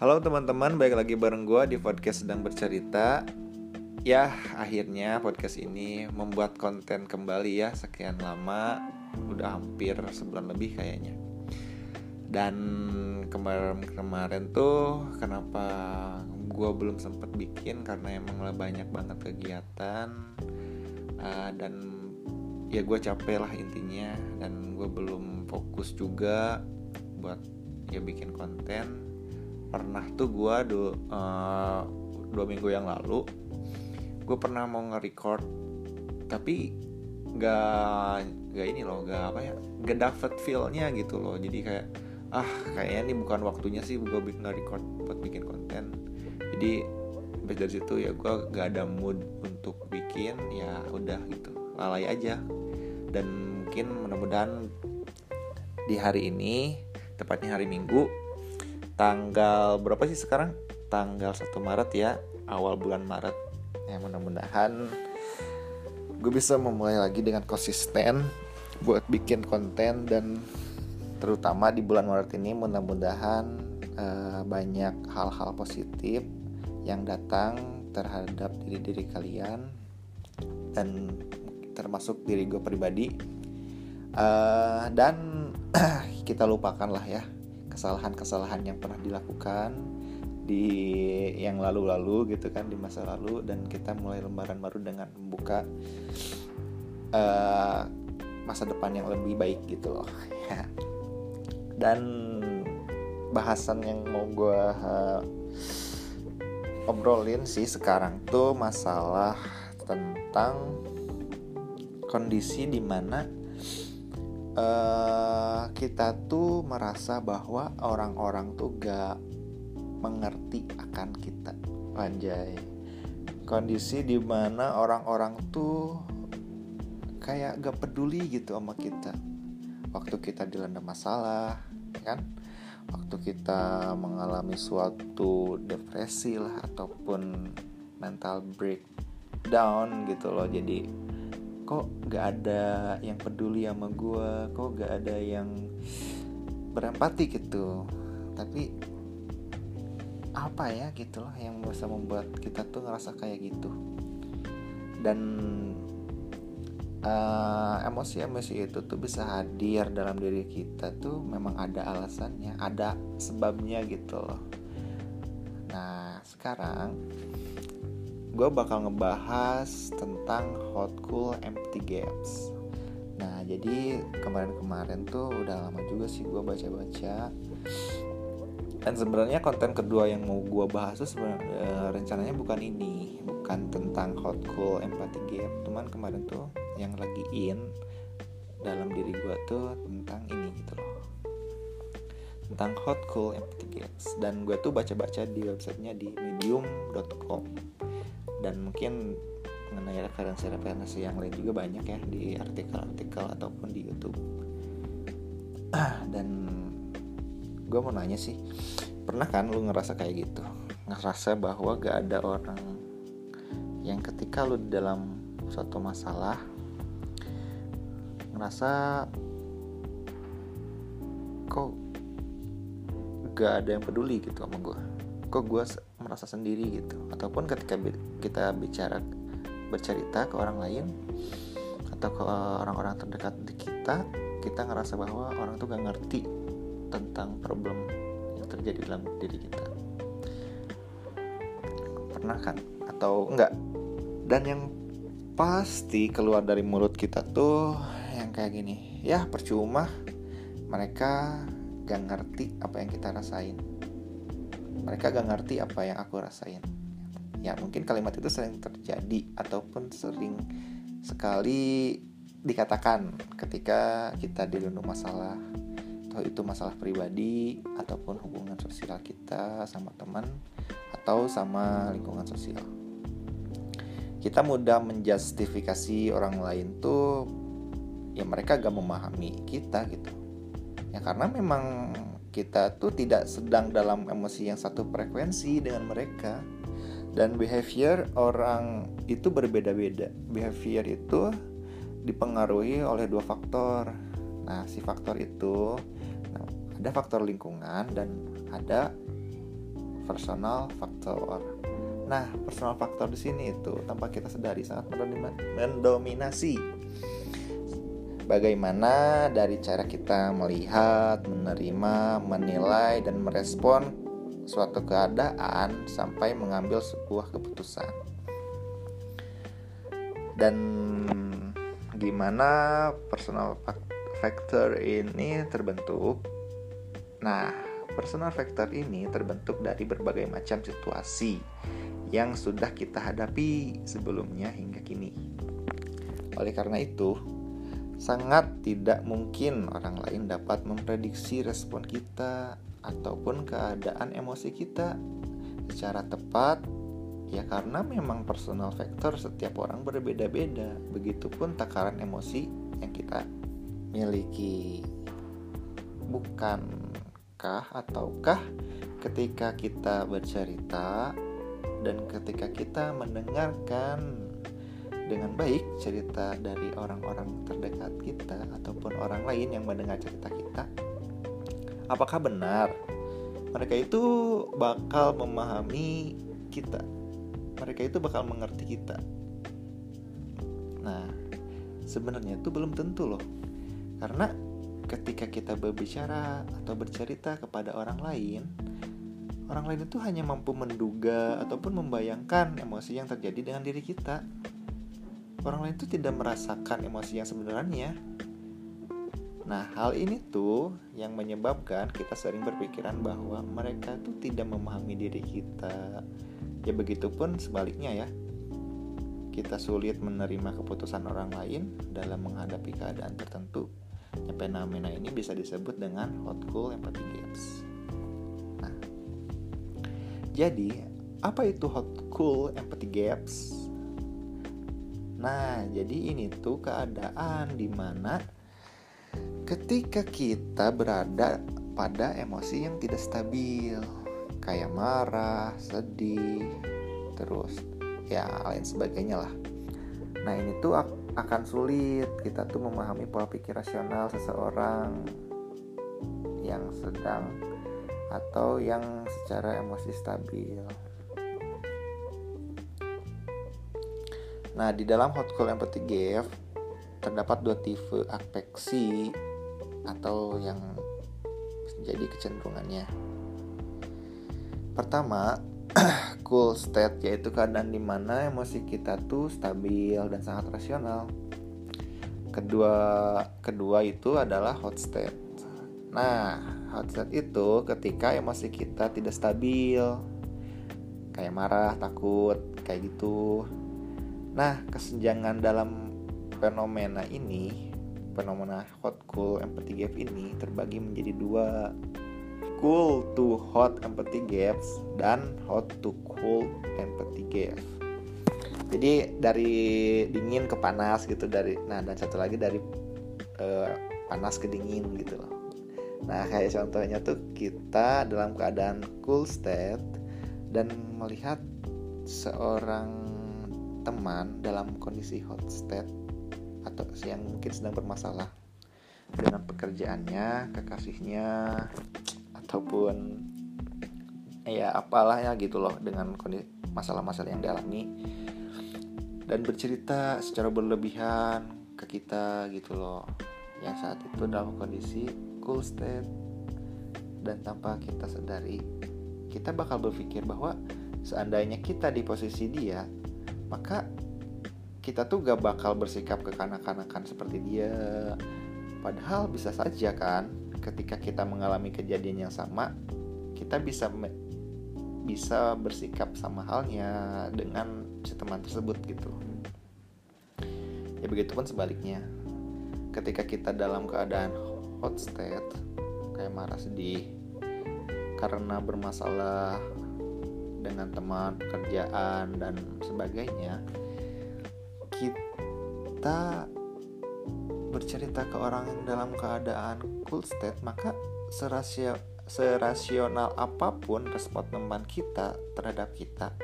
Halo teman-teman, balik lagi bareng gue di podcast sedang bercerita. Ya, akhirnya podcast ini membuat konten kembali ya Sekian lama, udah hampir sebulan lebih kayaknya. Dan kemarin-kemarin tuh kenapa gue belum sempet bikin? Karena emang banyak banget kegiatan. Uh, Dan ya gue capek lah intinya. Dan gue belum fokus juga buat ya bikin konten pernah tuh gue do, uh, dua minggu yang lalu gue pernah mau nge-record tapi gak gak ini loh gak apa ya gak dapet feelnya gitu loh. Jadi kayak ah kayaknya ini bukan waktunya sih gue bikin record buat bikin konten. Jadi habis dari situ ya gue gak ada mood untuk bikin ya udah gitu lalai aja. Dan mungkin mudah-mudahan di hari ini tepatnya hari Minggu tanggal berapa sih sekarang? Tanggal 1 Maret ya, awal bulan Maret. Ya mudah-mudahan gue bisa memulai lagi dengan konsisten buat bikin konten dan terutama di bulan Maret ini mudah-mudahan uh, banyak hal-hal positif yang datang terhadap diri-diri kalian dan termasuk diri gue pribadi uh, dan kita lupakan lah ya kesalahan-kesalahan yang pernah dilakukan di yang lalu-lalu gitu kan di masa lalu dan kita mulai lembaran baru dengan membuka uh, masa depan yang lebih baik gitu loh. Ya dan bahasan yang mau gue uh, obrolin sih sekarang tuh masalah tentang kondisi di mana uh, kita tuh merasa bahwa orang-orang tuh gak mengerti akan kita. Anjay. Kondisi di mana orang-orang tuh kayak gak peduli gitu sama kita. Waktu kita dilanda masalah ya kan? Waktu kita mengalami suatu depresi lah ataupun mental breakdown gitu loh. Jadi kok gak ada yang peduli sama gue kok gak ada yang berempati gitu. Tapi apa ya gitu loh yang bisa membuat kita tuh ngerasa kayak gitu. Dan uh, emosi-emosi itu tuh bisa hadir dalam diri kita tuh memang ada alasannya ada sebabnya gitu loh. Nah sekarang gue bakal ngebahas tentang hot cool empty games nah jadi kemarin-kemarin tuh udah lama juga sih gue baca-baca. Dan sebenarnya konten kedua yang mau gue bahas tuh sebenarnya eh, rencananya bukan ini bukan tentang hot cool empty game cuman kemarin tuh yang lagi in dalam diri gue tuh tentang ini gitu loh. Tentang hot cool empty games dan gue tuh baca-baca di websitenya di medium.com dan mungkin mengenai referensi-referensi yang lain juga banyak ya di artikel-artikel ataupun di YouTube. Dan gue mau nanya sih pernah kan lu ngerasa kayak gitu? Ngerasa bahwa gak ada orang yang ketika lu dalam suatu masalah ngerasa kok gak ada yang peduli gitu sama gue kok gue merasa sendiri gitu. Ataupun ketika kita bicara bercerita ke orang lain atau ke orang-orang terdekat di kita kita ngerasa bahwa orang tuh gak ngerti tentang problem yang terjadi dalam diri kita. Pernah kan? Atau enggak dan yang pasti keluar dari mulut kita tuh yang kayak gini. Ya percuma mereka gak ngerti apa yang kita rasain mereka gak ngerti apa yang aku rasain. Ya mungkin kalimat itu sering terjadi ataupun sering sekali dikatakan ketika kita dilanda masalah atau itu masalah pribadi ataupun hubungan sosial kita sama teman atau sama lingkungan sosial. Kita mudah menjustifikasi orang lain tuh ya mereka gak memahami kita gitu. Ya karena memang kita tuh tidak sedang dalam emosi yang satu frekuensi dengan mereka dan behavior orang itu berbeda-beda behavior itu dipengaruhi oleh dua faktor nah si faktor itu nah, ada faktor lingkungan dan ada personal faktor. Nah, personal faktor di sini itu tanpa kita sadari sangat mendominasi. Bagaimana dari cara kita melihat, menerima, menilai, dan merespon suatu keadaan sampai mengambil sebuah keputusan. Dan gimana personal factor ini terbentuk? Nah, personal factor ini terbentuk dari berbagai macam situasi yang sudah kita hadapi sebelumnya hingga kini. Oleh karena itu, sangat tidak mungkin orang lain dapat memprediksi respon kita ataupun keadaan emosi kita secara tepat ya karena memang personal factor setiap orang berbeda-beda. Begitupun takaran emosi yang kita miliki. Bukan Apakah ataukah ketika kita bercerita dan ketika kita mendengarkan dengan baik cerita dari orang-orang terdekat kita ataupun orang lain yang mendengar cerita kita apakah benar mereka itu bakal memahami kita? Mereka itu bakal mengerti kita? Nah sebenarnya itu belum tentu loh. Karena ketika kita berbicara atau bercerita kepada orang lain, orang lain itu hanya mampu menduga ataupun membayangkan emosi yang terjadi dengan diri kita. Orang lain itu tidak merasakan emosi yang sebenarnya. Nah, hal ini tuh yang menyebabkan kita sering berpikiran bahwa mereka tuh tidak memahami diri kita. Ya begitupun sebaliknya ya. Kita sulit menerima keputusan orang lain dalam menghadapi keadaan tertentu Ya, fenomena ini bisa disebut dengan hot cool empathy gaps. Nah, jadi apa itu hot cool empathy gaps? Nah, jadi ini tuh keadaan di mana ketika kita berada pada emosi yang tidak stabil, kayak marah, sedih, terus ya lain sebagainya lah. Nah, ini tuh akan sulit kita tuh memahami pola pikir rasional seseorang yang sedang atau yang secara emosi stabil. Nah, di dalam hot call empathy gap terdapat dua tipe afeksi atau yang jadi kecenderungannya. Pertama, cool state yaitu keadaan di mana emosi kita tuh stabil dan sangat rasional. Kedua kedua itu adalah hot state. Nah, hot state itu ketika emosi kita tidak stabil. Kayak marah, takut, kayak gitu. Nah, kesenjangan dalam fenomena ini, fenomena hot cool empathy gap ini terbagi menjadi dua cool to hot empathy gaps dan hot to cold empathy gap. Jadi dari dingin ke panas gitu dari nah dan satu lagi dari uh, panas ke dingin gitu loh. Nah, kayak contohnya tuh kita dalam keadaan cool state dan melihat seorang teman dalam kondisi hot state atau yang mungkin sedang bermasalah dengan pekerjaannya, kekasihnya, ataupun ya apalah ya gitu loh dengan kondisi masalah-masalah yang dialami dan bercerita secara berlebihan ke kita gitu loh. Yang saat itu dalam kondisi cool state dan tanpa kita sadari kita bakal berpikir bahwa seandainya kita di posisi dia maka kita tuh gak bakal bersikap kekanak-kanakan seperti dia. Padahal bisa saja kan ketika kita mengalami kejadian yang sama kita bisa bisa bersikap sama halnya dengan si teman tersebut gitu. Ya begitu pun sebaliknya. Ketika kita dalam keadaan hot state kayak marah sedih karena bermasalah dengan teman pekerjaan dan sebagainya kita bercerita ke orang yang dalam keadaan cool state maka serasio, serasional apa pun respon teman kita terhadap kita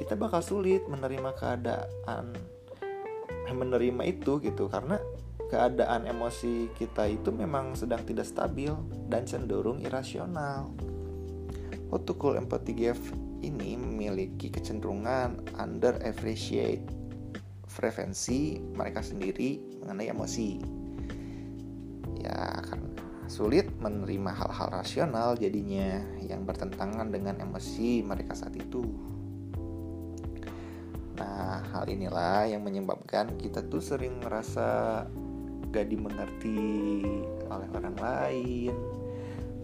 kita bakal sulit menerima keadaan menerima itu gitu. Karena keadaan emosi kita itu memang sedang tidak stabil dan cenderung irasional. How to Cool Empathy Gap ini memiliki kecenderungan under appreciate frekuensi mereka sendiri mengenai emosi. Ya, karena sulit menerima hal-hal rasional jadinya yang bertentangan dengan emosi mereka saat itu. Nah, hal inilah yang menyebabkan kita tuh sering merasa gak dimengerti oleh orang lain.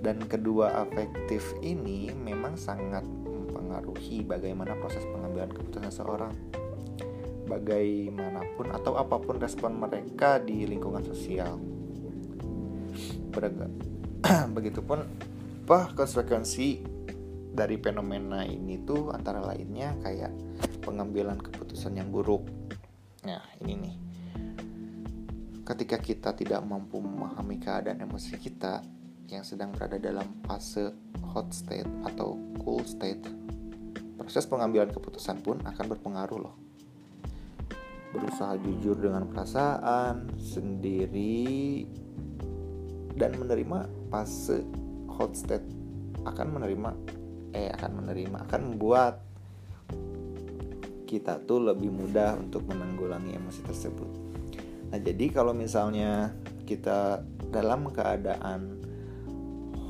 Dan kedua afektif ini memang sangat mempengaruhi bagaimana proses pengambilan keputusan seorang. Bagaimanapun atau apa pun respon mereka di lingkungan sosial. Begitupun apa konsekuensi dari fenomena ini tuh antara lainnya kayak pengambilan keputusan yang buruk. Nah, ini nih. Ketika kita tidak mampu memahami keadaan emosi kita yang sedang berada dalam fase hot state atau cool state, proses pengambilan keputusan pun akan berpengaruh loh. Berusaha jujur dengan perasaan sendiri dan menerima fase hot state akan menerima eh akan menerima akan membuat kita tuh lebih mudah untuk menanggulangi emosi tersebut. Nah, jadi kalau misalnya kita dalam keadaan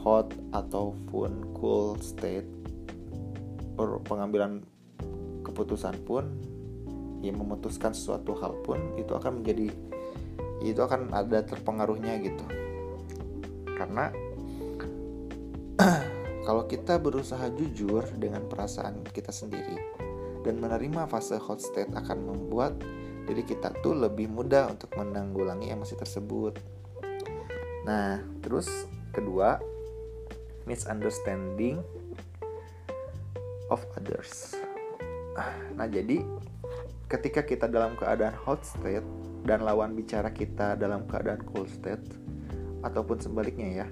hot ataupun cool state pengambilan keputusan pun yang memutuskan sesuatu hal pun itu akan menjadi itu akan ada terpengaruhnya gitu. Karena kalau kita berusaha jujur dengan perasaan kita sendiri, dan menerima fase hot state akan membuat diri kita tuh lebih mudah untuk menanggulangi emosi tersebut. Nah, terus kedua, misunderstanding of others. Nah, jadi ketika kita dalam keadaan hot state dan lawan bicara kita dalam keadaan cool state ataupun sebaliknya ya,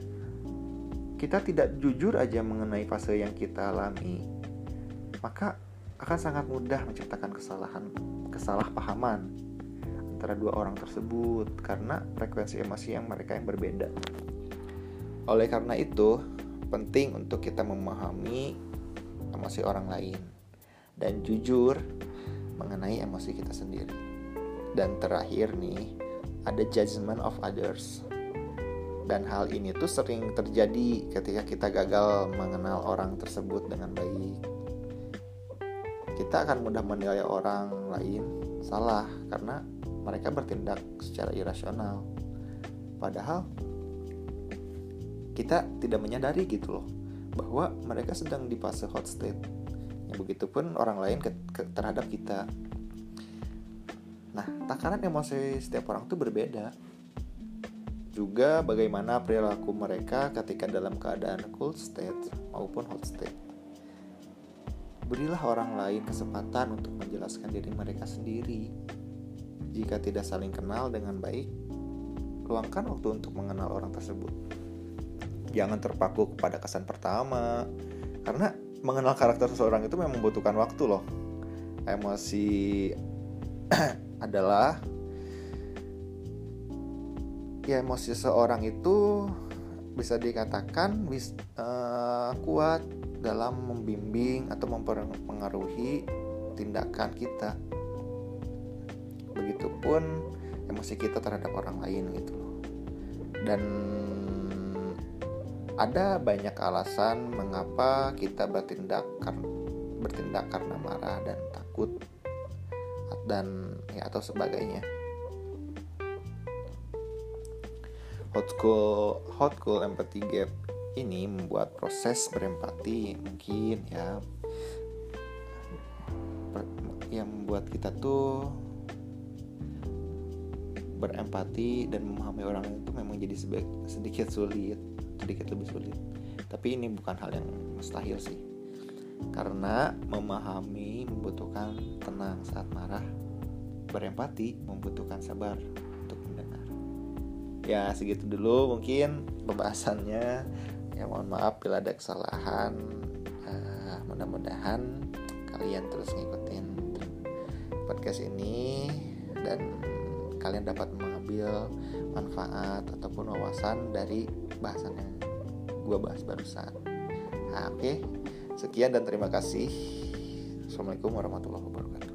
kita tidak jujur aja mengenai fase yang kita alami, maka akan sangat mudah menciptakan kesalahan kesalahpahaman antara dua orang tersebut karena frekuensi emosi yang mereka yang berbeda. Oleh karena itu, penting untuk kita memahami emosi orang lain dan jujur mengenai emosi kita sendiri. Dan terakhir nih, ada judgment of others. Dan hal ini tuh sering terjadi ketika kita gagal mengenal orang tersebut dengan baik kita akan mudah menilai orang lain salah karena mereka bertindak secara irasional. Padahal kita tidak menyadari gitu loh bahwa mereka sedang di fase hot state. Ya begitupun orang lain ke, ke, terhadap kita. Nah, takaran emosi setiap orang itu berbeda. Juga bagaimana perilaku mereka ketika dalam keadaan cool state maupun hot state. Berilah orang lain kesempatan untuk menjelaskan diri mereka sendiri. Jika tidak saling kenal dengan baik, luangkan waktu untuk mengenal orang tersebut. Jangan terpaku kepada kesan pertama, karena mengenal karakter seseorang itu memang membutuhkan waktu loh. Emosi adalah ya emosi seseorang itu bisa dikatakan bis, uh, kuat dalam membimbing atau mempengaruhi tindakan kita. Begitupun emosi kita terhadap orang lain gitu loh. Dan ada banyak alasan mengapa kita bertindak karena bertindak karena marah dan takut dan ya atau sebagainya. Hot school, hot empathy gap ini membuat proses berempati mungkin ya yang membuat kita tuh berempati dan memahami orang itu memang jadi sedikit sulit sedikit lebih sulit. Tapi ini bukan hal yang mustahil sih. Karena memahami membutuhkan tenang saat marah berempati membutuhkan sabar untuk mendengar. Ya segitu dulu mungkin pembahasannya. Ya mohon maaf bila ada kesalahan. Uh, mudah-mudahan kalian terus ngikutin podcast ini dan kalian dapat mengambil manfaat ataupun wawasan dari bahasan yang gue bahas barusan nah, oke okay. Sekian dan terima kasih. Assalamualaikum warahmatullahi wabarakatuh.